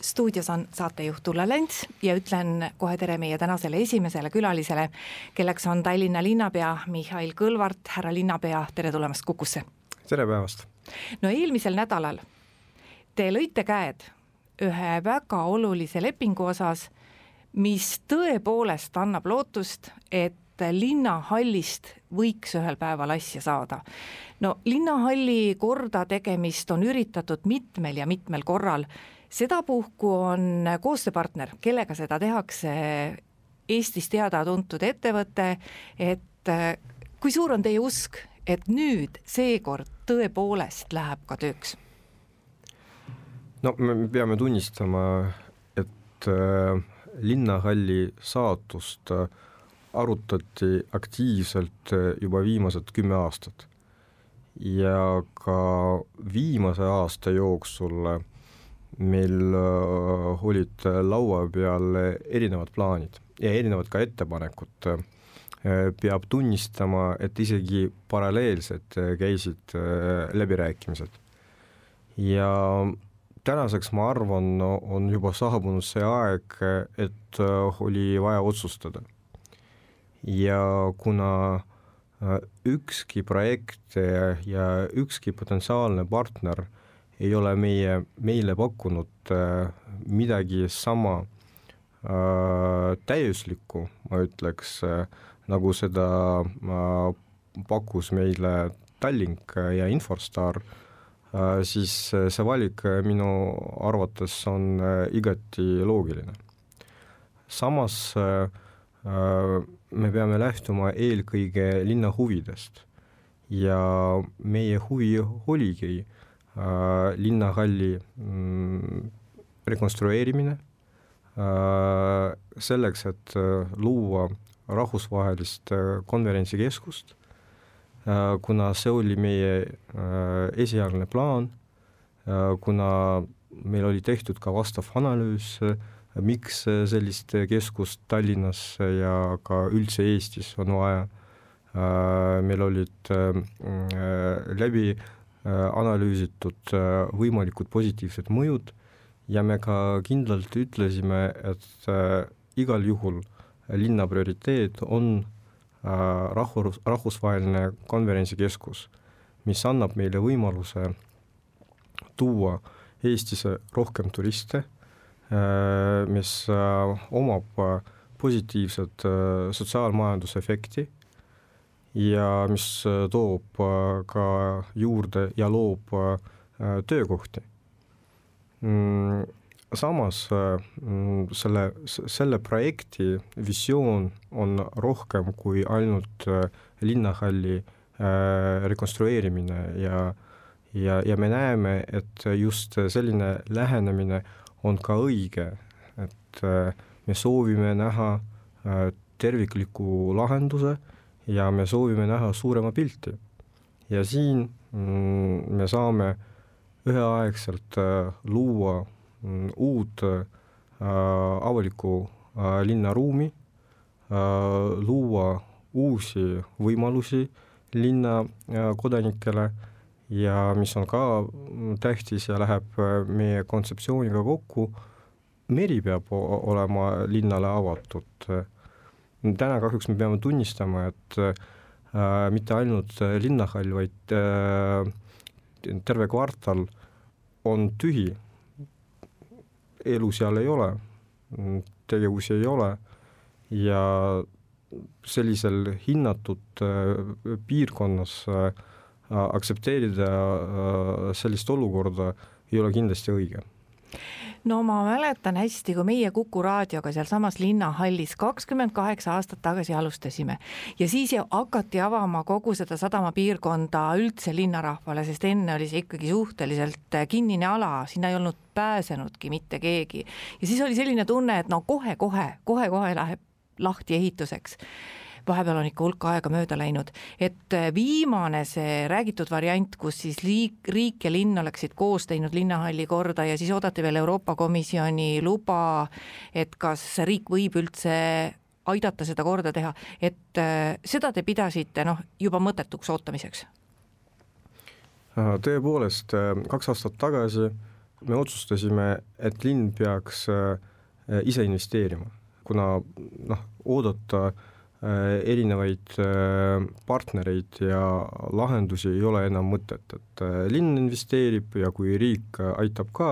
stuudios on saatejuht Ulla Lents ja ütlen kohe tere meie tänasele esimesele külalisele, kelleks on Tallinna linnapea Mihhail Kõlvart, härra linnapea, tere tulemast Kukusse! tere päevast! no eelmisel nädalal te lõite käed ühe väga olulise lepingu osas, mis tõepoolest annab lootust, et linnahallist võiks ühel päeval asja saada. no linnahalli kordategemist on üritatud mitmel ja mitmel korral sedapuhku on koostööpartner, kellega seda tehakse, Eestis teada-tuntud ettevõte, et kui suur on teie usk, et nüüd seekord tõepoolest läheb ka tööks? no me peame tunnistama, et äh, linnahalli saatust äh, arutati aktiivselt äh, juba viimased kümme aastat. ja ka viimase aasta jooksul äh, meil äh, olid laua peal erinevad plaanid ja erinevad ka ettepanekud. Äh, peab tunnistama, et isegi paralleelselt käisid äh, läbirääkimised. ja tänaseks ma arvan, on juba saabunud see aeg, et oli vaja otsustada. ja kuna ükski projekt ja ükski potentsiaalne partner ei ole meie, meile pakkunud äh, midagi sama äh, täiuslikku, ma ütleks äh,, nagu seda pakkus meile Tallink ja Inforstar siis see valik minu arvates on igati loogiline. samas me peame lähtuma eelkõige linna huvidest ja meie huvi oligi Äh, linnahalli rekonstrueerimine äh, selleks, et äh, luua rahvusvahelist konverentsikeskust, kuna see oli meie esialgne plaan, kuna meil oli tehtud ka vastav analüüs, miks sellist keskust Tallinnas ja ka üldse Eestis on vaja, meil olid läbi Äh, analüüsitud äh, võimalikud positiivsed mõjud. Ja me ka kindlalt ütlesime, et äh, igal juhul linna prioriteet on rahvus, rahvusvaheline konverentsikeskus, mis annab meile võimaluse tuua Eestisse rohkem turiste, mis omab positiivset sotsiaalmajandusefekti ja mis äh, toob äh, ka juurde ja loob äh, töökohti. Mm, samas mm, selle, selle projekti visioon on rohkem kui ainult linnahalli rekonstrueerimine ja ja, ja me näeme, et just selline lähenemine on ka õige, et me soovime näha tervikliku lahenduse ja me soovime näha suurema pilti. ja siin mm, me saame üheaegselt äh, luua mm, uut äh, avalikku äh, linnaruumi luua uusi võimalusi linna kodanikele ja mis on ka mm, tähtis ja läheb äh, meie kontseptsiooniga kokku, meri peab olema linnale avatud täna kahjuks me peame tunnistama, et äh, mitte ainult linnahall, vaid äh, terve kvartal on tühi, elu seal ei ole, tegevusi ei ole. Ja sellisel hinnatud äh, piirkonnas äh, aktsepteerida äh, sellist olukorda ei ole kindlasti õige no ma mäletan hästi, kui meie Kuku raadioga sealsamas linnahallis kakskümmend kaheksa aastat tagasi alustasime. Ja siis hakati avama kogu seda sadamapiirkonda üldse linnarahvale, sest enne oli see ikkagi suhteliselt kinnine ala, sinna ei olnud pääsenudki mitte keegi. ja siis oli selline tunne, et no kohe-kohe, kohe-kohe läheb lahti ehituseks vahepeal on ikka hulk aega mööda läinud, et viimane see räägitud variant, kus siis liik, riik ja linn oleksid koos teinud linnahalli korda ja siis oodati veel Euroopa Komisjoni luba, et kas riik võib üldse aidata seda korda teha, et äh, seda te pidasite noh, juba mõttetuks ootamiseks? tõepoolest, äh, kaks aastat tagasi me otsustasime, et linn peaks äh, ise investeerima, kuna noh, oodata erinevaid partnereid ja lahendusi ei ole enam mõtet, et linn investeerib ja kui riik aitab ka,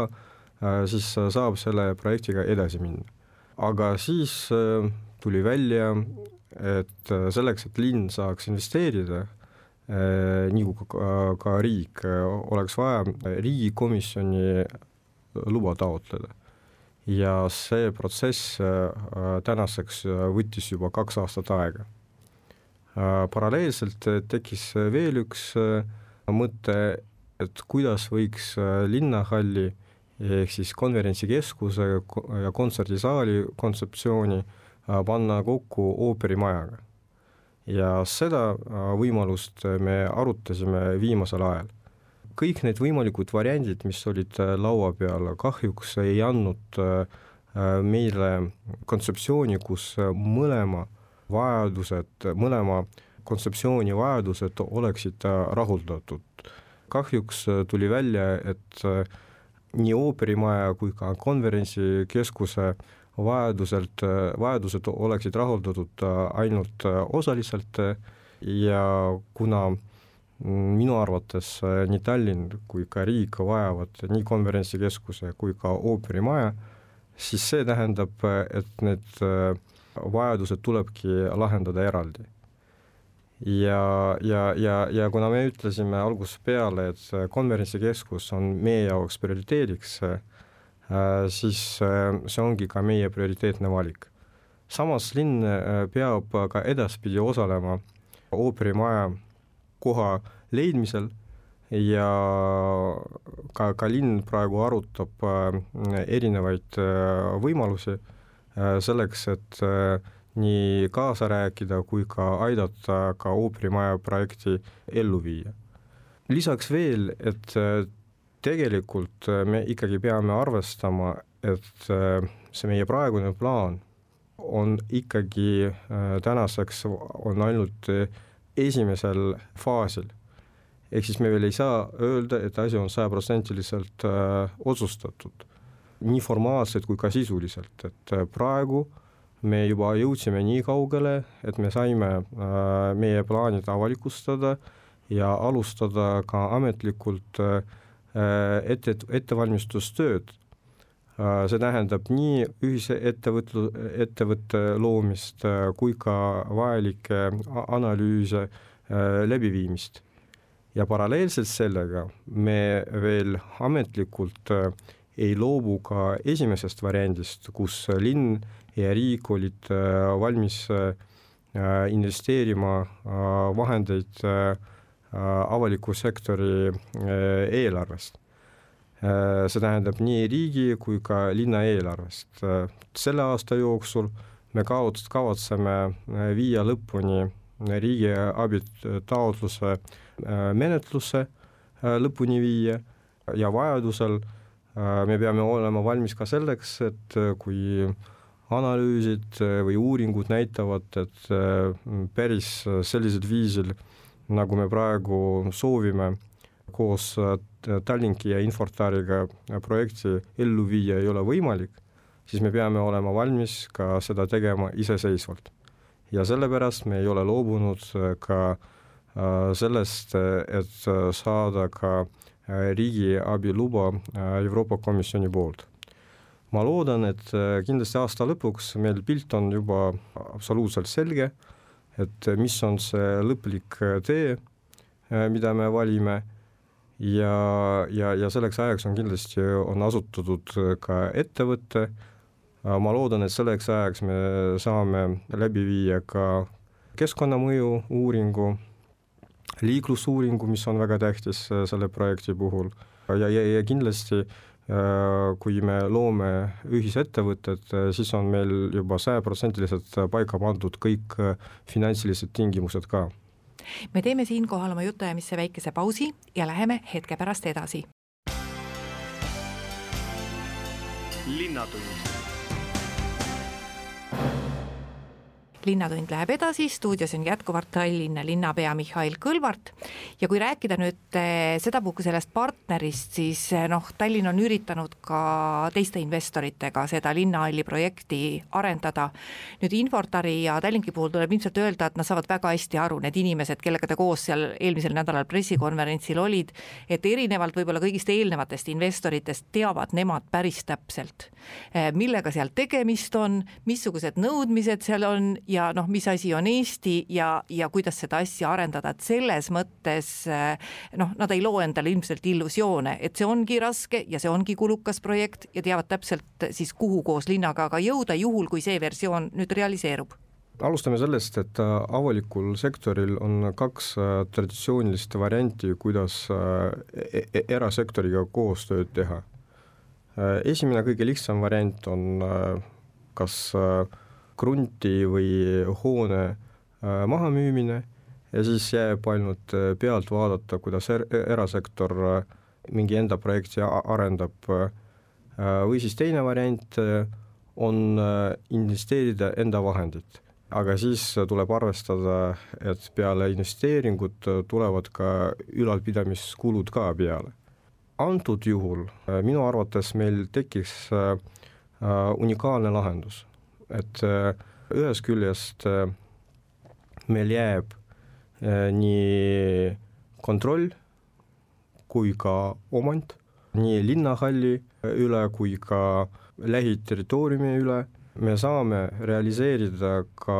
siis saab selle projektiga edasi minna. aga siis tuli välja, et äh, selleks, et linn saaks investeerida, äh, nii kui ka, ka riik, äh, oleks vaja riigikomisjoni luba taotleda. Ja see protsess tänaseks võttis juba kaks aastat aega. paralleelselt tekkis veel üks mõte, et kuidas võiks linnahalli ehk siis konverentsikeskuse ja kontserdisaali kontseptsiooni äh, Äh, panna kokku ooperimajaga. ja seda äh, võimalust me arutasime viimasel ajal. Kõik need võimalikud variandid, mis olid äh, laua peal, kahjuks ei andnud meile kontseptsiooni, kus mõlema vajadused, mõlema kontseptsiooni vajadused oleksid rahuldatud. kahjuks tuli välja, et nii ooperimaja kui ka konverentsikeskuse vajaduselt, vajadused oleksid rahuldatud äh, ainult äh, osaliselt ja kuna minu arvates äh, nii Tallinn kui ka riik vajavad nii konverentsikeskuse kui ka ooperimaja, siis see tähendab, et need vajadused tulebki lahendada eraldi. ja, ja, ja, ja kuna me ütlesime algusest peale, et konverentsikeskus on meie jaoks prioriteediks, Äh, siis äh, see ongi ka meie prioriteetne valik. samas linn äh, peab ka edaspidi osalema ooperimaja koha leidmisel ja ka, ka linn praegu arutab erinevaid võimalusi selleks, et nii kaasa rääkida kui ka aidata ka ooperimaja projekti ellu viia. lisaks veel, et tegelikult äh, me ikkagi peame arvestama, et äh, see meie praegune plaan on ikkagi äh, tänaseks, on ainult esimesel faasil. ehk siis me veel ei saa öelda, et asi on sajaprotsendiliselt otsustatud, nii formaalselt kui ka sisuliselt, et praegu me juba jõudsime nii kaugele, et me saime meie plaanid avalikustada ja alustada ka ametlikult äh, Äh, ette, ettevalmistustööd. Äh, see tähendab nii ühise ettevõtlu, ettevõtte loomist äh, kui ka vajalikke analüüse läbiviimist. ja paralleelselt sellega me veel ametlikult ei loobu ka esimesest variandist, kus linn ja riik olid valmis investeerima vahendeid äh, Äh, avaliku sektori äh, eelarvest. Äh, see tähendab nii riigi kui ka linna eelarvest. selle aasta jooksul me kavatseme viia lõpuni riigiabi taotluse menetluse lõpuni viia ja vajadusel me peame olema valmis ka selleks, et kui analüüsid või uuringud näitavad, et päris sellisel viisil nagu me praegu soovime koos äh, Tallinki ja Infortariga projekti ellu viia ei ole võimalik, siis me peame olema valmis ka seda tegema iseseisvalt. ja sellepärast me ei ole loobunud äh, ka äh, sellest, et saada ka riigiabi luba Euroopa Komisjoni poolt. ma loodan, et kindlasti aasta lõpuks meil pilt on juba absoluutselt selge et mis on see lõplik äh, tee, äh, mida me valime ja, ja, ja selleks ajaks on kindlasti, on asutatud äh, ka ettevõte, ma loodan, et selleks ajaks me saame läbi viia ka keskkonnamõju uuringu, liiklusuuringu, mis on väga tähtis selle projekti puhul ja, ja, ja kindlasti kui me loome ühisettevõtted, siis on meil juba sajaprotsendiliselt paika pandud kõik finantsilised tingimused ka. Me teeme siinkohal oma jutuajamisse väikese pausi ja läheme hetke pärast edasi. linnatund linnatund läheb edasi, stuudios on jätkuvalt Tallinna linnapea Mihhail Kõlvart ja kui rääkida nüüd eh, sedapuhku sellest partnerist, siis eh, noh, Tallinn on üritanud ka teiste investoritega seda linnahalli projekti arendada. nüüd Infortari ja Tallinki puhul tuleb ilmselt öelda, et nad saavad väga hästi aru, need inimesed, kellega te koos seal eelmisel nädalal pressikonverentsil olid, et erinevalt võib-olla kõigist eelnevatest investoritest teavad nemad päris täpselt, eh, millega seal tegemist on, missugused nõudmised seal on ja noh, mis asi on Eesti ja, ja kuidas seda asja arendada, et selles mõttes noh, nad ei loo endale ilmselt illusioone, et see ongi raske ja see ongi kulukas projekt ja teavad täpselt siis, kuhu koos linnaga ka jõuda, juhul kui see versioon nüüd realiseerub alustame sellest, et äh, avalikul sektoril on kaks traditsioonilist varianti, kuidas e-, e-, erasektoriga koostööd teha. esimene, kõige lihtsam variant on kas äh, krunti või hoone äh, mahamüümine ja siis jääb ainult äh, pealt vaadata, kuidas er-, erasektor äh, mingi enda projekti arendab. või siis teine variant on investeerida enda vahendid, aga siis tuleb arvestada, et peale investeeringut tulevad ka ülalpidamiskulud ka peale. antud juhul minu arvates meil tekiks unikaalne lahendus et äh, ühest küljest äh, meil jääb äh, nii kontroll kui ka omand nii linnahalli üle kui ka lähiterritooriumi üle, me saame realiseerida ka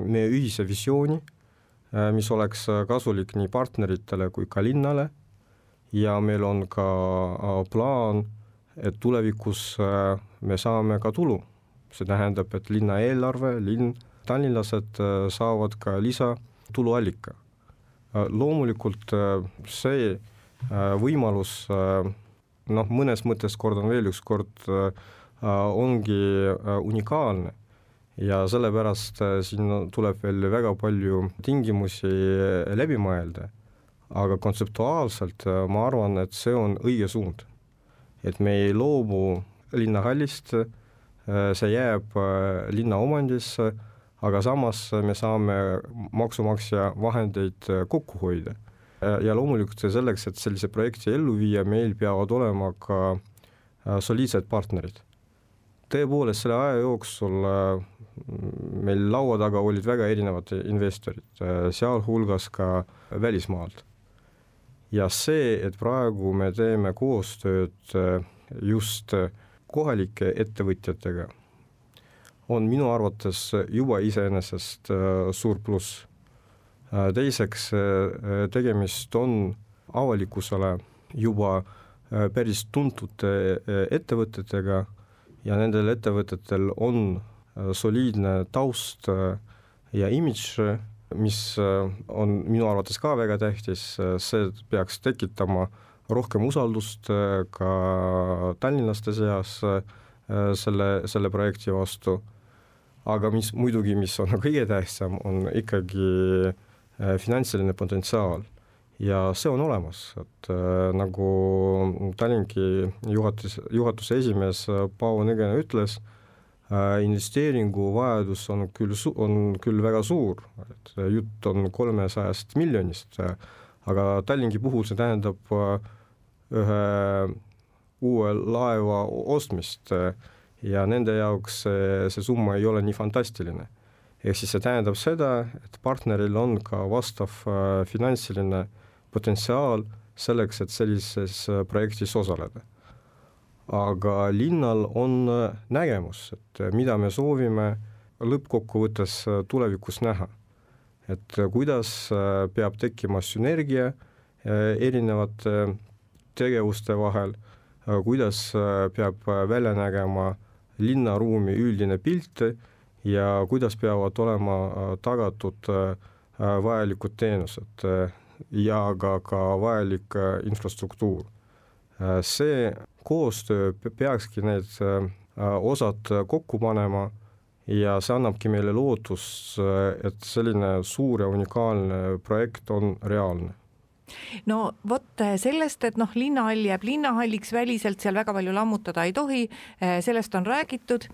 meie ühise visiooni, mis oleks kasulik nii partneritele kui ka linnale. Ja meil on ka plaan, et tulevikus me saame ka tulu see tähendab, et linna eelarve, linn, tallinlased äh, saavad ka lisatuluallika. Äh, loomulikult äh, see võimalus noh, mõnes mõttes kordan veel üks kord, ongi unikaalne ja sellepärast siin tuleb veel väga palju tingimusi läbi mõelda. aga kontseptuaalselt ma arvan, et see on õige suund. et me ei loobu linnahallist Äh, see jääb äh, linna omandisse, aga samas me saame maksumaksja vahendeid äh, kokku hoida. ja loomulikult selleks, et sellise projekti ellu viia, meil peavad olema ka soliidsed partnerid. tõepoolest, selle aja jooksul meil laua taga olid väga erinevad investorid, sealhulgas ka välismaalt. ja see, et praegu me teeme koostööd just äh, kohalike ettevõtjatega on minu arvates juba iseenesest äh, suur pluss. Äh, teiseks, äh, tegemist on avalikkusele juba päris tuntud ettevõtetega ja nendel ettevõtetel on soliidne taust ja imidž, mis on minu arvates ka väga tähtis, see peaks tekitama rohkem usaldust äh, ka tallinlaste seas äh, selle, selle projekti vastu, aga mis muidugi, mis on kõige tähtsam, on ikkagi äh, finantsiline potentsiaal. Ja see on olemas, et nagu Tallinki juhatus, juhatuse esimees Paavo Nõgene ütles investeeringu vajadus on küll on küll väga suur, et jutt on kolmesajast miljonist aga Tallinki puhul see tähendab äh, ühe uue laeva ostmist ja nende jaoks see, see summa ei ole nii fantastiline. ehk siis see tähendab seda, et partneril on ka vastav äh, finantsiline potentsiaal selleks, et sellises äh, projektis osaleda. aga linnal on nägemus, et mida me soovime lõppkokkuvõttes tulevikus näha. et kuidas peab tekkima sünergia erinevate tegevuste vahel, kuidas äh, peab äh, välja nägema linnaruumi üldine pilt ja kuidas peavad olema äh, tagatud vajalikud teenused ja ka, ka vajalik infrastruktuur. see koostöö peakski need osad kokku panema ja see annabki meile lootust, et selline suur ja unikaalne projekt on reaalne no vot sellest, et noh, linnahall jääb linnahalliks väliselt, seal väga palju lammutada ei tohi, eh, sellest on räägitud.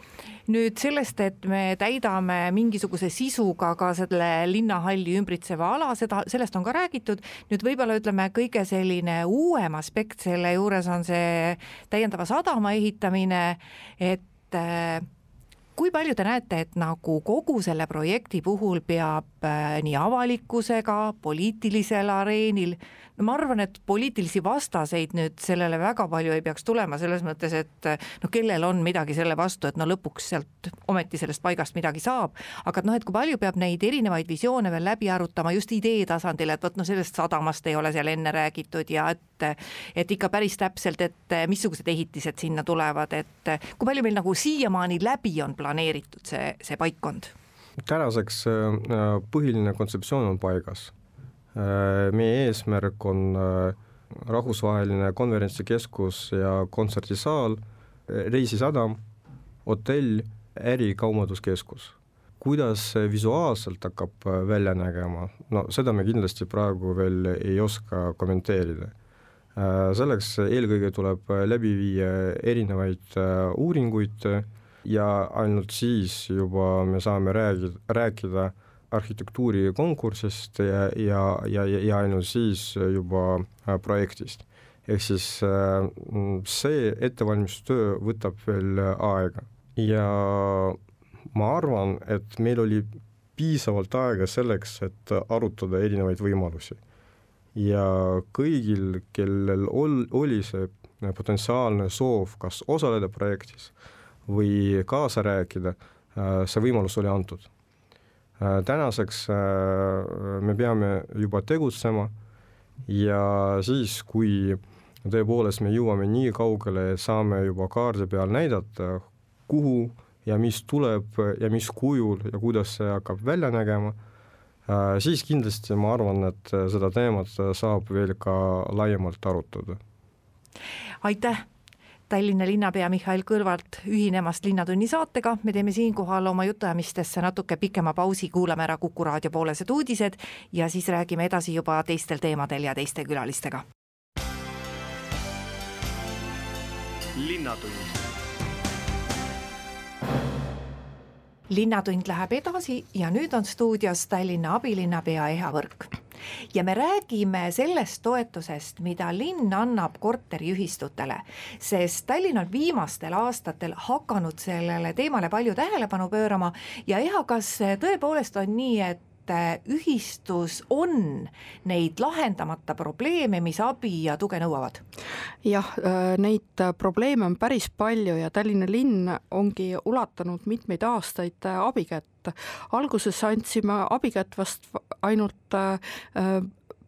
nüüd sellest, et me täidame mingisuguse sisuga ka selle linnahalli ümbritseva ala, seda, sellest on ka räägitud. nüüd võib-olla ütleme, kõige selline uuem aspekt selle juures on see täiendava sadama ehitamine, et eh, kui palju te näete, et nagu kogu selle projekti puhul peab äh, nii avalikkusega, poliitilisel areenil, no ma arvan, et poliitilisi vastaseid nüüd sellele väga palju ei peaks tulema, selles mõttes, et no kellel on midagi selle vastu, et no lõpuks sealt ometi sellest paigast midagi saab, aga et noh, et kui palju peab neid erinevaid visioone veel läbi arutama just idee tasandil, et vot no sellest sadamast ei ole seal enne räägitud ja et et ikka päris täpselt, et missugused ehitised sinna tulevad, et kui palju meil nagu siiamaani läbi on planeeritud see, see paikkond? tänaseks äh, põhiline kontseptsioon on paigas meie eesmärk on äh, rahvusvaheline konverentsikeskus ja kontserdisaal, äh, reisisadam, hotell, ärikaubanduskeskus. kuidas see visuaalselt hakkab välja nägema, no seda me kindlasti praegu veel ei oska kommenteerida. Selleks eelkõige tuleb läbi viia erinevaid uuringuid ja ainult siis juba me saame räägida, rääkida arhitektuurikonkursist ja, ja, ja, ja ainult siis juba äh, projektist. ehk siis äh, see ettevalmistustöö võtab veel aega ja ma arvan, et meil oli piisavalt aega selleks, et arutada erinevaid võimalusi. ja kõigil, kellel ol-, oli see potentsiaalne soov kas osaleda projektis või kaasa rääkida, äh, see võimalus oli antud Äh, tänaseks äh, me peame juba tegutsema ja siis, kui tõepoolest me jõuame nii kaugele, saame juba kaardi peal näidata, kuhu ja mis tuleb ja mis kujul ja kuidas see hakkab välja nägema, äh, siis kindlasti ma arvan, et seda teemat saab veel ka laiemalt arutada. aitäh Tallinna linnapea Mihhail Kõlvart ühinemast Linnatunni saatega, me teeme siinkohal oma jutuajamistesse natuke pikema pausi, kuulame ära Kuku raadio poolesed uudised ja siis räägime edasi juba teistel teemadel ja teiste külalistega. linnatund linnatund läheb edasi ja nüüd on stuudios Tallinna abilinnapea Eha Võrk. Ja me räägime sellest toetusest, mida linn annab korteriühistutele, sest Tallinn on viimastel aastatel hakanud sellele teemale palju tähelepanu pöörama ja Eha, kas tõepoolest on nii, et et ühistus on neid lahendamata probleeme, mis abi ja tuge nõuavad? jah, äh, neid probleeme on päris palju ja Tallinna linn ongi ulatanud mitmeid aastaid äh, abikätt. alguses andsime abikätt vast ainult äh,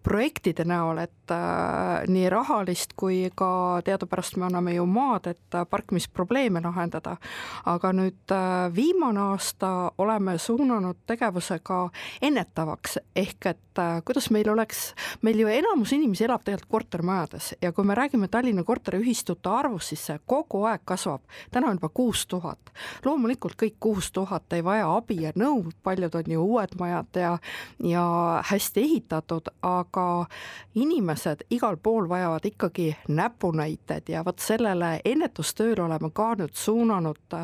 projektide näol, et äh, nii rahalist kui ka teadupärast me anname ju maad, et äh, parkimisprobleeme lahendada. aga nüüd äh, viimane aasta oleme suunanud tegevuse ka ennetavaks, ehk et kuidas meil oleks, meil ju enamus inimesi elab tegelikult kortermajades ja kui me räägime Tallinna korteriühistute arvust, siis see kogu aeg kasvab. täna on juba kuus tuhat. loomulikult kõik kuus tuhat ei vaja abi ja nõu, paljud on ju uued majad ja, ja hästi ehitatud, aga aga inimesed igal pool vajavad ikkagi näpunäiteid ja vot sellele ennetustööle oleme ka nüüd suunanud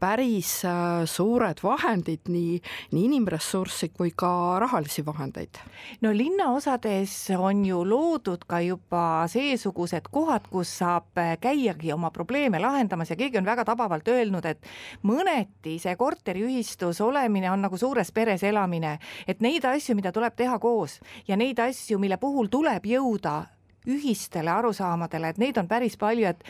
päris äh, suured vahendid, nii, nii inimressurssi kui ka rahalisi vahendeid. no linnaosades on ju loodud ka juba seesugused kohad, kus saab äh, käiagi oma probleeme lahendamas ja keegi on väga tabavalt öelnud, et mõneti see korteriühistus olemine on nagu suures peres elamine, et neid asju, mida tuleb teha koos ja neid asju, mille puhul tuleb jõuda ühistele arusaamadele, et neid on päris palju, et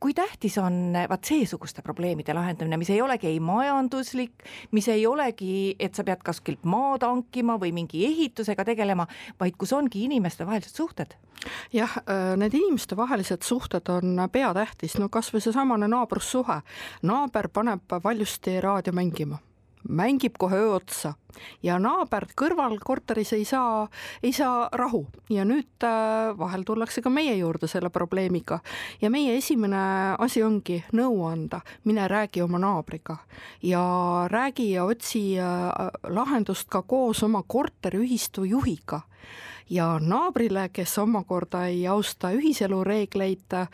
kui tähtis on vaat seesuguste probleemide lahendamine, mis ei olegi ei majanduslik, mis ei olegi, et sa pead kuskilt maad hankima või mingi ehitusega tegelema, vaid kus ongi inimestevahelised suhted? jah, äh, need inimestevahelised suhted on peatähtis, no kas või seesamane naabrussuhe. naaber paneb valjusti raadio mängima mängib kohe öö otsa. Ja naaber kõrval korteris ei saa, ei saa rahu. Ja nüüd äh, vahel tullakse ka meie juurde selle probleemiga. Ja meie esimene asi ongi nõu anda, mine räägi oma naabriga. Ja räägi ja otsi äh, lahendust ka koos oma korteriühistu juhiga. Ja naabrile, kes omakorda ei austa ühiselu reegleid, äh,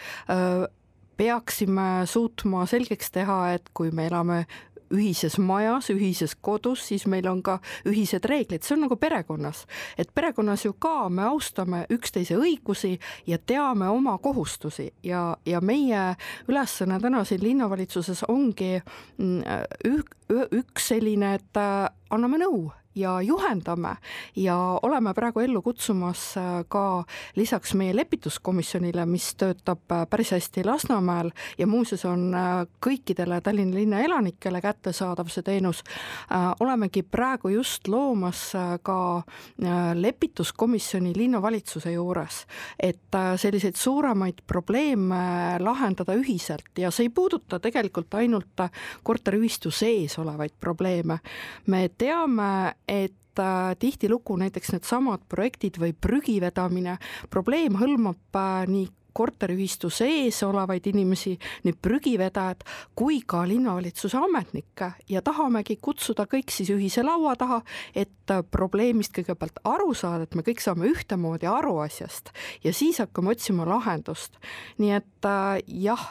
peaksime suutma selgeks teha, et kui me elame ühises majas, ühises kodus, siis meil on ka ühised reeglid, see on nagu perekonnas. et perekonnas ju ka me austame üksteise õigusi ja teame oma kohustusi. Ja, ja meie ülesanne täna siin linnavalitsuses ongi mm, üks selline, et äh, anname nõu ja juhendame. Ja oleme praegu ellu kutsumas äh, ka lisaks meie lepituskomisjonile, mis töötab äh, päris hästi Lasnamäel ja muuseas on äh, kõikidele Tallinna linna elanikele kättesaadav see teenus, olemegi praegu just loomas ka lepituskomisjoni linnavalitsuse juures, et selliseid suuremaid probleeme lahendada ühiselt. Ja see ei puuduta tegelikult ainult korteriühistu sees olevaid probleeme. me teame, et äh, tihtilugu näiteks needsamad projektid või prügi vedamine, probleem hõlmab äh, nii korteriühistu sees olevaid inimesi, need prügivedajad, kui ka linnavalitsuse ametnikke ja tahamegi kutsuda kõik siis ühise laua taha, et äh, probleemist kõigepealt aru saada, et me kõik saame ühtemoodi aru asjast ja siis hakkame otsima lahendust. nii et jah,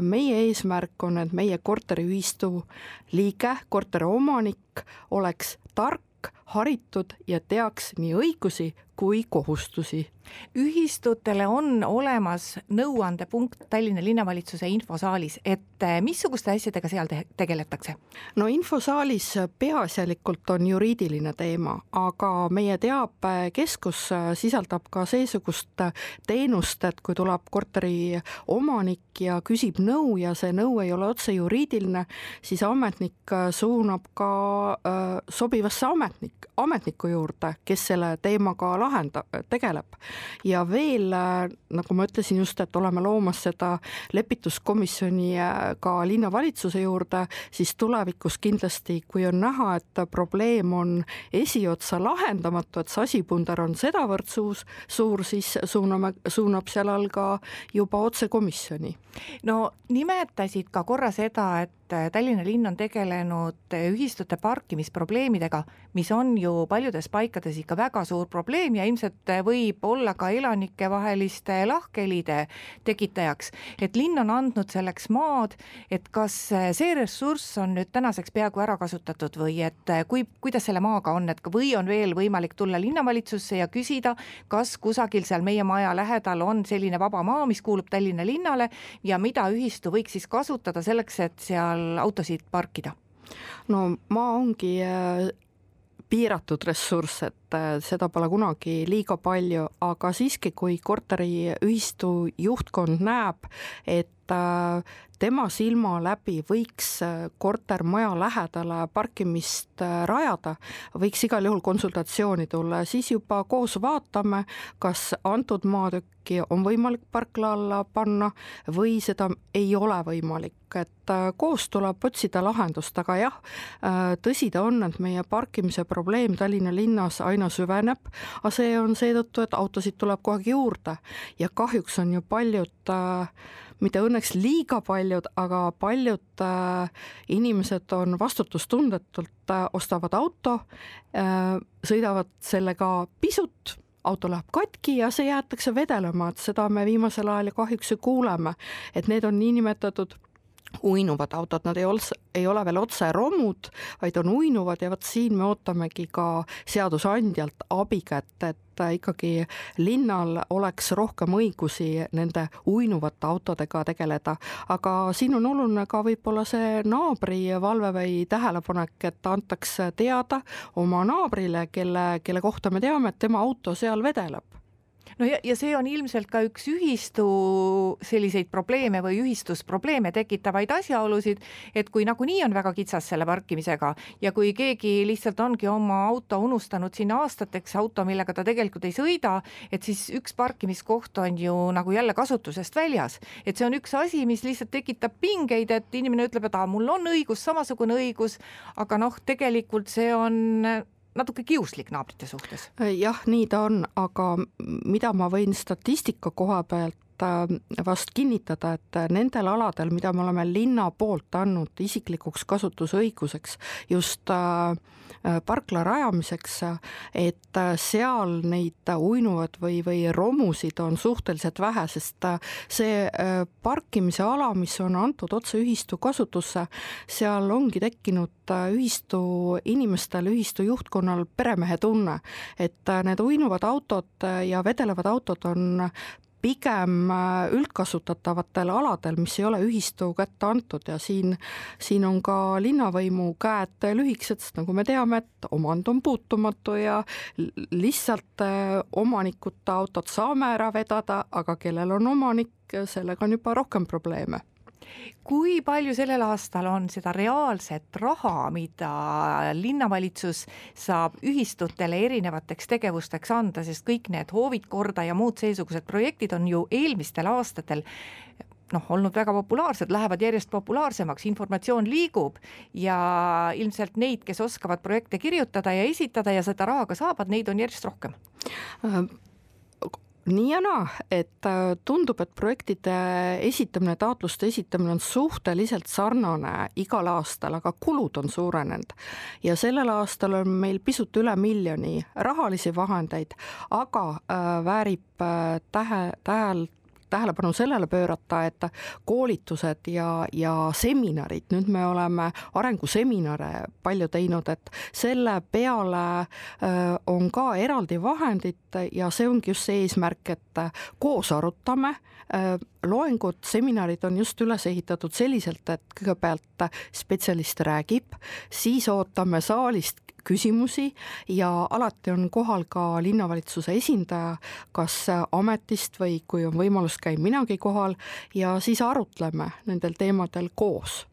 meie eesmärk on, et meie korteriühistu liige, korteriomanik oleks tark, как haritud ja teaks nii õigusi kui kohustusi. ühistutele on olemas nõuandepunkt Tallinna linnavalitsuse infosaalis, et eh, missuguste asjadega seal te tegeletakse? no infosaalis peaasjalikult on juriidiline teema, aga meie teabekeskus sisaldab ka seesugust teenust, et kui tuleb korteri omanik ja küsib nõu ja see nõu ei ole otse juriidiline, siis ametnik suunab ka sobivasse ametnik, ametniku juurde, kes selle teemaga lahendab tegeleb. ja veel, nagu ma ütlesin just, et oleme loomas seda lepituskomisjoni äh, ka linnavalitsuse juurde, siis tulevikus kindlasti, kui on näha, et probleem on esiotsa lahendamatu, et see asipunder on sedavõrd suus, suur, siis suuname, suunab seal all ka juba otse komisjoni. no nimetasid ka korra seda, et Tallinna linn on tegelenud ühistute parkimisprobleemidega, mis on ju paljudes paikades ikka väga suur probleem ja ilmselt võib olla ka elanikevaheliste lahkhelide tekitajaks. et linn on andnud selleks maad, et kas see ressurss on nüüd tänaseks peaaegu ära kasutatud või et kui, kuidas selle maaga on, et või on veel võimalik tulla linnavalitsusse ja küsida, kas kusagil seal meie maja lähedal on selline vaba maa, mis kuulub Tallinna linnale ja mida ühistu võiks siis kasutada selleks, et seal autosid parkida? no maa ongi äh, piiratud ressurss, et äh, seda pole kunagi liiga palju, aga siiski, kui korteriühistu juhtkond näeb, et tema silma läbi võiks äh, kortermaja lähedale parkimist rajada, võiks igal juhul konsultatsiooni tulla. Siis juba koos vaatame, kas antud maatükki on võimalik parkla alla panna või seda ei ole võimalik, et koos tuleb otsida lahendust, aga jah, tõsi ta on, et meie parkimise probleem Tallinna linnas aina süveneb, aga see on seetõttu, et autosid tuleb kogu aeg juurde. Ja kahjuks on ju paljud äh, mitte õnneks liiga paljud, aga paljud äh, inimesed on vastutustundetult äh,, ostavad auto äh,, sõidavad sellega pisut auto läheb katki ja see jäetakse vedelema, et seda me viimasel ajal kahjuks ju kuuleme, et need on niinimetatud uinuvad autod, nad ei ole, ei ole veel otse romud, vaid on uinuvad ja vot siin me ootamegi ka seadusandjalt abikätt, et ikkagi linnal oleks rohkem õigusi nende uinuvate autodega tegeleda. aga siin on oluline ka võib-olla see naabri valve või tähelepanek, et antakse teada oma naabrile, kelle, kelle kohta me teame, et tema auto seal vedeleb no ja, ja see on ilmselt ka üks ühistu selliseid probleeme või ühistusprobleeme tekitavaid asjaolusid, et kui nagunii on väga kitsas selle parkimisega ja kui keegi lihtsalt ongi oma auto unustanud sinna aastateks, auto, millega ta tegelikult ei sõida, et siis üks parkimiskoht on ju nagu jälle kasutusest väljas. et see on üks asi, mis lihtsalt tekitab pingeid, et inimene ütleb, et aa, mul on õigus, samasugune õigus, aga noh, tegelikult see on natuke kiuslik naabrite suhtes. jah, nii ta on, aga mida ma võin statistika koha pealt vast kinnitada, et nendel aladel, mida me oleme linna poolt andnud isiklikuks kasutusõiguseks just äh, parkla rajamiseks, et äh, seal neid uinuvad või, või romusid on suhteliselt vähe, sest äh, see parkimise ala, mis on antud otse ühistu kasutusse, seal ongi tekkinud ühistu inimestel, ühistu juhtkonnal peremehe tunne, et need uinuvad autod ja vedelevad autod on pigem äh, üldkasutatavatel aladel, mis ei ole ühistu kätte antud. Ja siin, siin on ka linnavõimu käed lühikesed, sest nagu me teame, et omand on puutumatu ja lihtsalt äh, omanikuta autot saame ära vedada, aga kellel on omanik, sellega on juba rohkem probleeme kui palju sellel aastal on seda reaalset raha, mida linnavalitsus saab ühistutele erinevateks tegevusteks anda, sest kõik need hoovid korda ja muud seesugused projektid on ju eelmistel aastatel noh, olnud väga populaarsed, lähevad järjest populaarsemaks, informatsioon liigub ja ilmselt neid, kes oskavad projekte kirjutada ja esitada ja seda raha ka saavad, neid on järjest rohkem. Äh, nii ja naa, et äh, tundub, et projektide esitamine, taotluste esitamine on suhteliselt sarnane igal aastal, aga kulud on suurenenud. ja sellel aastal on meil pisut üle miljoni rahalisi vahendeid, aga äh, väärib äh, tähe, tähel, tähelepanu sellele pöörata, et koolitused ja, ja seminarid, nüüd me oleme arenguseminare palju teinud, et selle peale on ka eraldi vahendid ja see ongi just see eesmärk, et koos arutame, loengud, seminarid on just üles ehitatud selliselt, et kõigepealt spetsialist räägib, siis ootame saalist küsimusi ja alati on kohal ka linnavalitsuse esindaja, kas ametist või kui on võimalus, käin minagi kohal ja siis arutleme nendel teemadel koos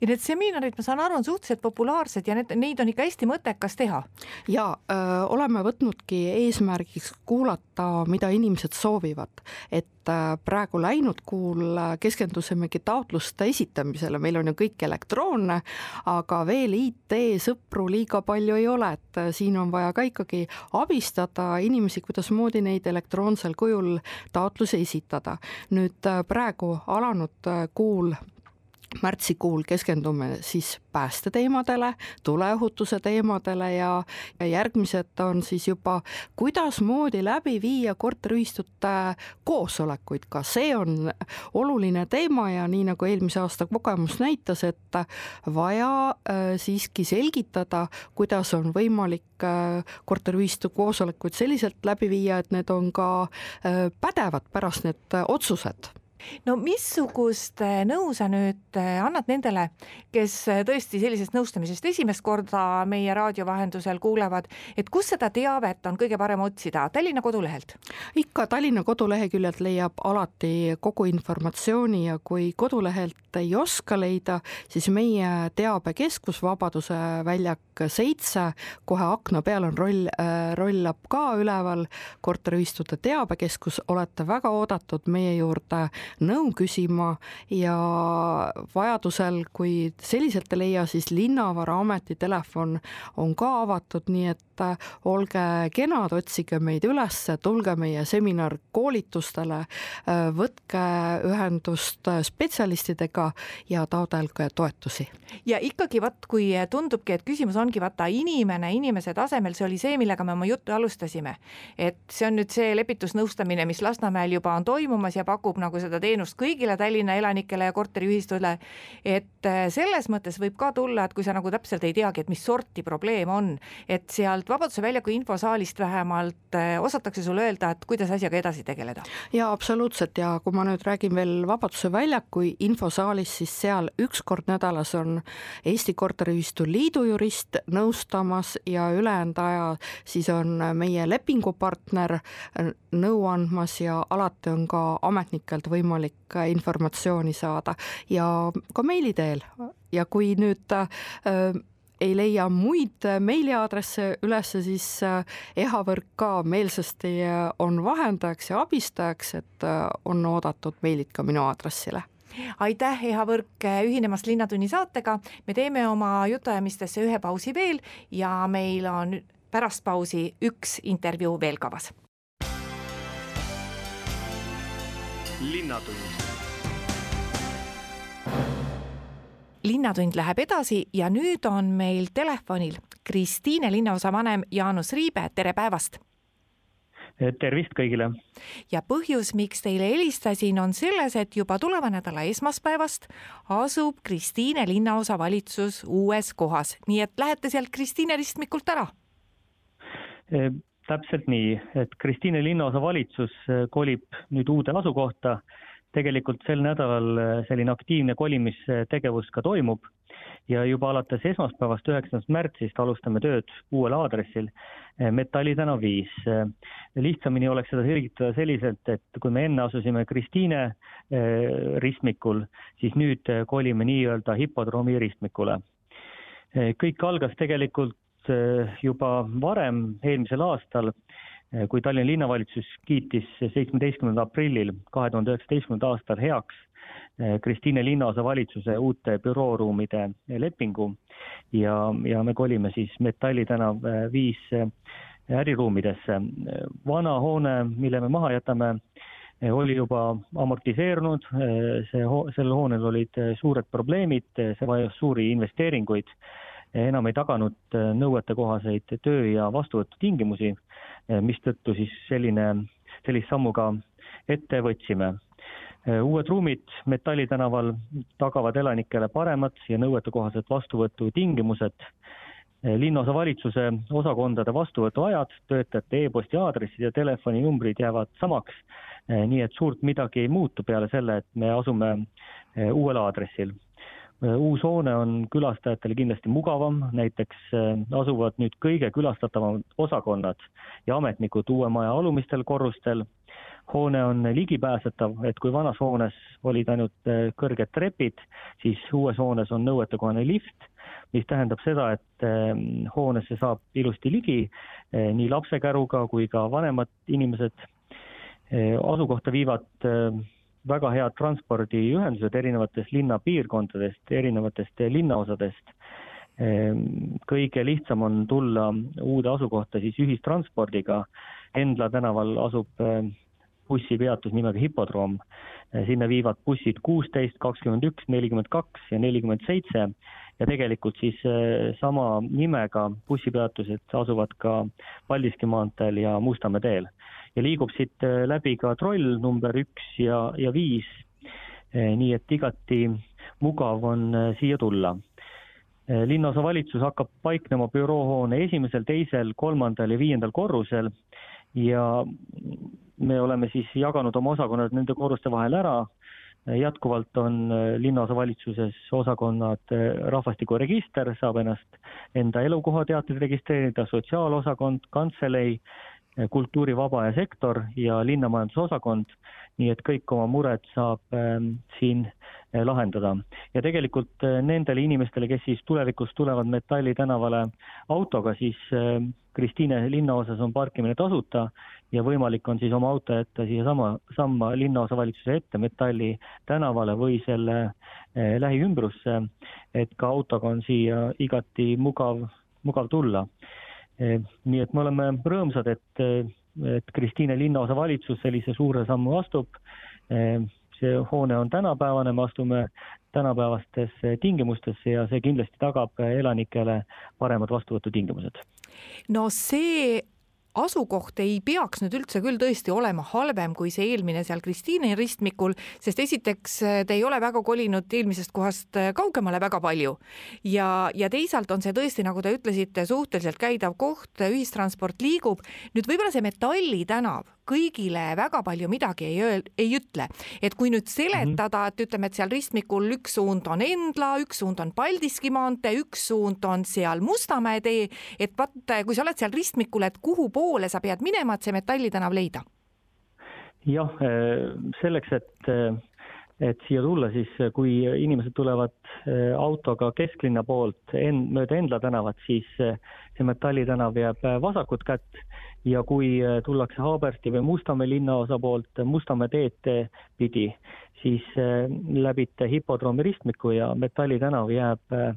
ja need seminarid, ma saan aru, on suhteliselt populaarsed ja need, neid on ikka hästi mõttekas teha. ja öö, oleme võtnudki eesmärgiks kuulata, mida inimesed soovivad, et öö, praegu läinud kuul keskendusimegi taotluste esitamisele, meil on ju kõik elektroonne, aga veel IT-sõpru liiga palju ei ole, et siin on vaja ka ikkagi abistada inimesi, kuidasmoodi neid elektroonsel kujul taotlusi esitada. nüüd praegu alanud kuul märtsikuul keskendume siis päästeteemadele, tuleohutuse teemadele ja, ja järgmised on siis juba, kuidasmoodi läbi viia korteriühistute koosolekuid, ka see on oluline teema ja nii nagu eelmise aasta kogemus näitas, et vaja äh, siiski selgitada, kuidas on võimalik äh, korteriühistu koosolekuid selliselt läbi viia, et need on ka äh, pädevad pärast need otsused no missugust äh, nõu sa nüüd äh, annad nendele, kes äh, tõesti sellisest nõustamisest esimest korda meie raadio vahendusel kuulevad, et kus seda teavet on kõige parem otsida, Tallinna kodulehelt? ikka Tallinna koduleheküljelt leiab alati kogu informatsiooni ja kui kodulehelt ei oska leida, siis meie teabekeskus Vabaduse väljak seitse, kohe akna peal on roll, roll-up ka üleval, korteriühistute teabekeskus, olete väga oodatud meie juurde nõu küsima ja vajadusel, kui selliselt ei leia, siis Linnavaraameti telefon on ka avatud, nii et äh, olge kenad, otsige meid üles, tulge meie seminar koolitustele, äh, võtke ühendust äh, spetsialistidega ja taotlege toetusi. ja ikkagi vot, kui tundubki, et küsimus ongi vaata inimene inimese tasemel, see oli see, millega me oma juttu alustasime. et see on nüüd see lepitusnõustamine, mis Lasnamäel juba on toimumas ja pakub nagu seda teenust kõigile Tallinna elanikele ja korteriühistule. et äh, selles mõttes võib ka tulla, et kui sa nagu täpselt ei teagi, et mis sorti probleem on, et sealt Vabaduse väljaku infosaalist vähemalt äh, osatakse sulle öelda, et kuidas asjaga edasi tegeleda. ja absoluutselt ja kui ma nüüd räägin veel Vabaduse väljaku infosaalist, siis seal üks kord nädalas on Eesti Korteriühistu Liidu jurist nõustamas ja ülejäänud aja siis on meie lepingupartner nõu andmas ja alati on ka ametnikelt võimalik informatsiooni saada ja ka meili teel ja kui nüüd äh, ei leia muid meiliaadresse üles, siis äh, ehavõrk ka meelsasti on vahendajaks ja abistajaks, et äh, on oodatud meilid ka minu aadressile aitäh, Eha Võrk, ühinemast Linnatunni saatega. me teeme oma jutuajamistesse ühe pausi veel ja meil on pärast pausi üks intervjuu veel kavas. Linnatund. linnatund läheb edasi ja nüüd on meil telefonil Kristiine linnaosavanem Jaanus Riibe, tere päevast tervist kõigile! ja põhjus, miks teile helistasin, on selles, et juba tuleva nädala esmaspäevast asub Kristiine linnaosavalitsus uues kohas, nii et lähete sealt Kristiine ristmikult ära? Täpselt nii, et Kristiine linnaosavalitsus e, kolib nüüd uude asukohta. tegelikult sel nädalal e, selline aktiivne kolimistegevus ka toimub ja juba alates esmaspäevast, üheksandast märtsist alustame tööd uuel aadressil, eh, Metalli tänav viis. Eh, lihtsamini oleks seda selgitada selliselt, et kui me enne asusime Kristiine eh, ristmikul, siis nüüd kolime nii-öelda hipodroomi ristmikule. kõik algas tegelikult juba varem, eelmisel aastal, kui Tallinna linnavalitsus kiitis seitsmeteistkümnendal aprillil kahe tuhande üheksateistkümnendal aastal heaks Eh, Kristiine linnaosa valitsuse uute bürooruumide lepingu ja, ja me kolime siis Metalli tänav eh, viis eh, äriruumidesse. vana hoone, mille me maha jätame, oli juba amortiseerunud, see, sellel hoonel olid suured probleemid, see vajas suuri investeeringuid, enam ei taganud nõuetekohaseid töö- ja vastuvõtutingimusi, mistõttu siis selline, sellist sammu ka ette võtsime Äh, uued ruumid Metalli tänaval tagavad elanikele paremad ja nõuetekohased vastuvõtutingimused. Äh, linnaosa valitsuse osakondade vastuvõtuajad, töötajate e-posti aadressid ja telefoninumbrid jäävad samaks. Äh, nii et suurt midagi ei muutu peale selle, et me asume uuel aadressil uus hoone on külastajatele kindlasti mugavam, näiteks asuvad nüüd kõige külastatavamad osakonnad ja ametnikud uue maja alumistel korrustel hoone on ligipääsetav, et kui vanas hoones olid ainult äh, kõrged trepid, siis uues hoones on nõuetekohane lift, mis tähendab seda, et ähm, hoonesse saab ilusti ligi äh, nii lapsekäruga kui ka vanemad inimesed. Äh, asukohta viivad väga head transpordiühendused erinevatest linnapiirkondadest, erinevatest linnaosadest ähm, kõige lihtsam on tulla uude asukohta siis ühistranspordiga. Endla tänaval asub bussipeatus nimega Hipodroom. sinna viivad bussid kuusteist, kakskümmend üks, nelikümmend kaks ja nelikümmend seitse ja tegelikult siis sama nimega bussipeatused asuvad ka Paldiski maanteel ja Mustamäe teel. Ja liigub siit eh, läbi ka troll number üks ja, ja viis. Eh, nii et igati mugav on siia tulla. Linnaosavalitsus hakkab paiknema büroohoone esimesel, teisel, kolmandal ja viiendal korrusel. Ja me oleme siis jaganud oma osakonnad nende korruste vahel ära, jätkuvalt on äh, linnaosavalitsuses osakonnad, äh, rahvastikuregister saab ennast enda elukohateateid registreerida, sotsiaalosakond, kantselei, äh, kultuurivaba ja sektor ja linnamajandusosakond, nii et kõik oma mured saab ähm, siin lahendada. ja tegelikult nendele inimestele, kes siis tulevikus tulevad Metalli tänavale autoga, siis Kristiine linnaosas on parkimine tasuta ja võimalik on siis oma auto jätta siiasama, samma linnaosavalitsuse ette Metalli tänavale või selle eh, lähiümbrusse, et ka autoga on siia igati mugav, mugav tulla. Nii et me oleme rõõmsad, et, et Kristiine linnaosavalitsus sellise suure sammu astub. Eh, see hoone on tänapäevane, me astume tänapäevastesse tingimustesse ja see kindlasti tagab elanikele paremad vastuvõtutingimused. No see asukoht ei peaks nüüd üldse küll tõesti olema halvem kui see eelmine seal Kristiine ristmikul, sest esiteks te ei ole väga kolinud eelmisest kohast kaugemale väga palju ja, ja teisalt on see tõesti, nagu te ütlesite, suhteliselt käidav koht, ühistransport liigub. nüüd võib-olla see Metalli tänav kõigile väga palju midagi ei öel-, ei ütle. et kui nüüd seletada, et ütleme, et seal ristmikul üks suund on Endla, üks suund on Paldiski maantee, üks suund on seal Mustamäe tee, et vaat, kui sa oled seal ristmikul, et kuhu poole sa pead minema, et see Metalli tänav leida? jah, selleks, et et siia tulla, siis kui inimesed tulevad autoga kesklinna poolt en-, mööda Endla tänavat, siis see Metalli tänav jääb vasakut kätt ja kui äh, tullakse Haabersti või Mustamäe linnaosa poolt Mustamäe teed pidi, siis äh, läbite hipodroomi ristmiku ja Metalli tänav jääb äh,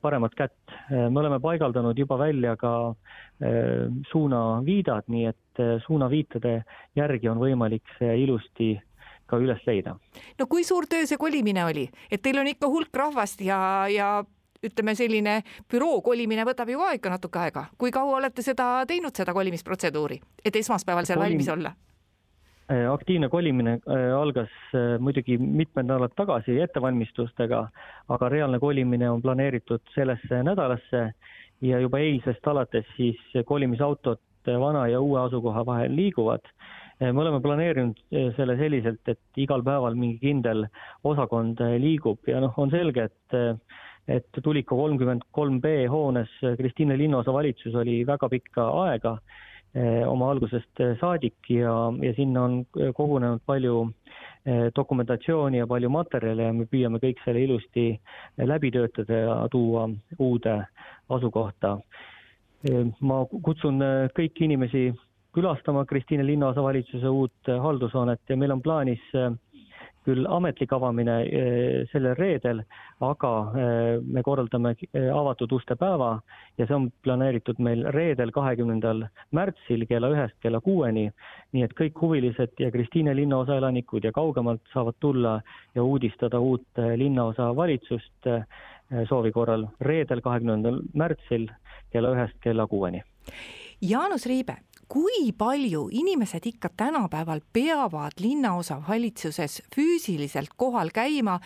paremat kätt. me oleme paigaldanud juba välja ka suunaviidad, nii et suunaviitade järgi on võimalik see ilusti ka üles leida. no kui suur töö see kolimine oli, et teil on ikka hulk rahvast ja, ja ütleme, selline büroo kolimine võtab ju ikka natuke aega. kui kaua olete seda teinud, seda kolimisprotseduuri, et esmaspäeval seal Kolim... valmis olla? Äh, aktiivne kolimine äh, algas äh, muidugi mitmed nädalad tagasi ettevalmistustega, aga reaalne kolimine on planeeritud sellesse nädalasse ja juba eilsest alates siis kolimisautod vana ja uue asukoha vahel liiguvad. me oleme planeerinud selle selliselt, et igal päeval mingi kindel osakond liigub ja noh, on selge, et et Tuliko kolmkümmend kolm B hoones Kristiine linnaosa valitsus oli väga pikka aega eh, oma algusest saadik ja, ja sinna on kogunenud palju eh, dokumentatsiooni ja palju materjale ja me püüame kõik selle ilusti läbi töötada ja tuua uude asukohta. Eh, ma kutsun kõiki inimesi külastama Kristiine linnaosavalitsuse uut haldushoonet ja meil on plaanis küll ametlik avamine eh, sellel reedel, aga eh, me korraldame eh, avatud uste päeva ja see on planeeritud meil reedel, kahekümnendal märtsil kella ühest kella kuueni. nii et kõik huvilised ja Kristiine linnaosa elanikud ja kaugemalt saavad tulla ja uudistada uut linnaosa valitsust soovi korral reedel, kahekümnendal märtsil kella ühest kella kuueni. Jaanus Riibe, kui palju inimesed ikka tänapäeval peavad linnaosa valitsuses füüsiliselt kohal käima,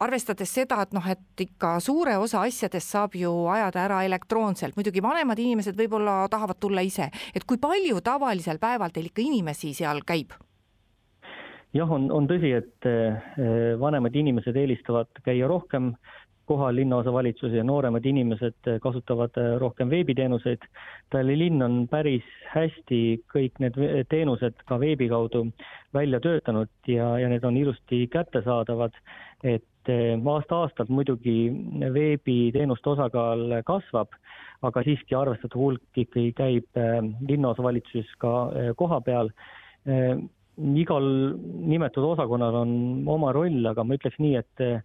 arvestades seda, et noh, et ikka suure osa asjadest saab ju ajada ära elektroonselt, muidugi vanemad inimesed võib-olla tahavad tulla ise, et kui palju tavalisel päeval teil ikka inimesi seal käib? jah, on, on tõsi, et eh, vanemad inimesed eelistavad käia rohkem kohal linnaosavalitsus ja nooremad inimesed kasutavad äh, rohkem veebiteenuseid. Tallinna linn on päris hästi kõik need teenused ka veebi kaudu välja töötanud ja, ja need on ilusti kättesaadavad. et äh, aasta-aastalt muidugi veebiteenuste osakaal kasvab, aga siiski arvestatav hulk ikkagi käib linnaosavalitsuses ka koha peal igal nimetatud osakonnal on oma roll, aga ma ütleks nii, et Eh,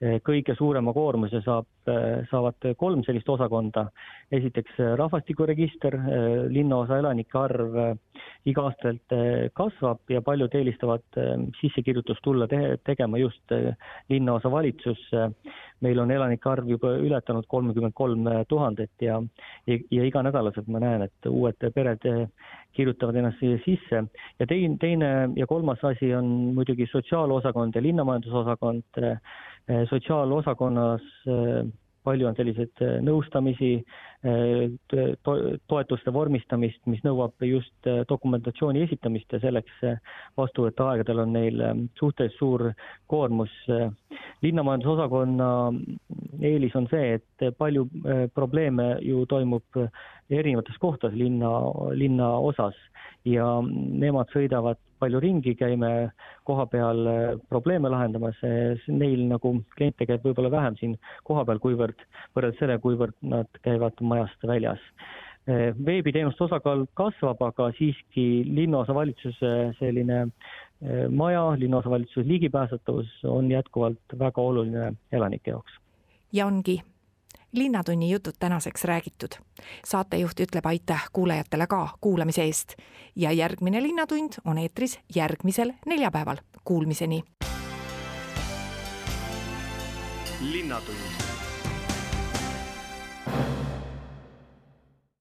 kõige suurema koormuse saab, eh, saavad kolm sellist osakonda. esiteks eh, rahvastikuregister, linnaosa elanike arv iga-aastaselt kasvab ja paljud eelistavad sissekirjutust tulla te tegema just linnaosa valitsusse. meil on elanike arv juba ületanud kolmkümmend kolm tuhandet ja, ja, ja iganädalaselt ma näen, et uued pered kirjutavad ennast siia sisse. Ja teine, teine ja kolmas asi on muidugi sotsiaalosakond ja linnamajandusosakond. Sotsiaalosakonnas palju on selliseid eh, nõustamisi, to-, toetuste vormistamist, mis nõuab just dokumentatsiooni esitamist ja selleks vastuvõtuaegadel on neil suhteliselt suur koormus. linnamajandusosakonna eelis on see, et palju probleeme ju toimub erinevates kohtades linna, linna osas ja nemad sõidavad palju ringi, käime kohapeal äh, probleeme lahendamas, neil nagu kliente käib võib-olla vähem siin kohapeal, kuivõrd võrreldes sellega, kuivõrd nad käivad majast väljas. Äh, veebiteenuste osakaal kasvab, aga siiski linnaosavalitsuse selline maja, linnaosavalitsuse ligipääsetavus on jätkuvalt väga oluline elanike jaoks. ja ongi Linnatunni jutud tänaseks räägitud. saatejuht ütleb aitäh kuulajatele ka kuulamise eest ja järgmine Linnatund on eetris järgmisel neljapäeval. Kuulmiseni. linnatund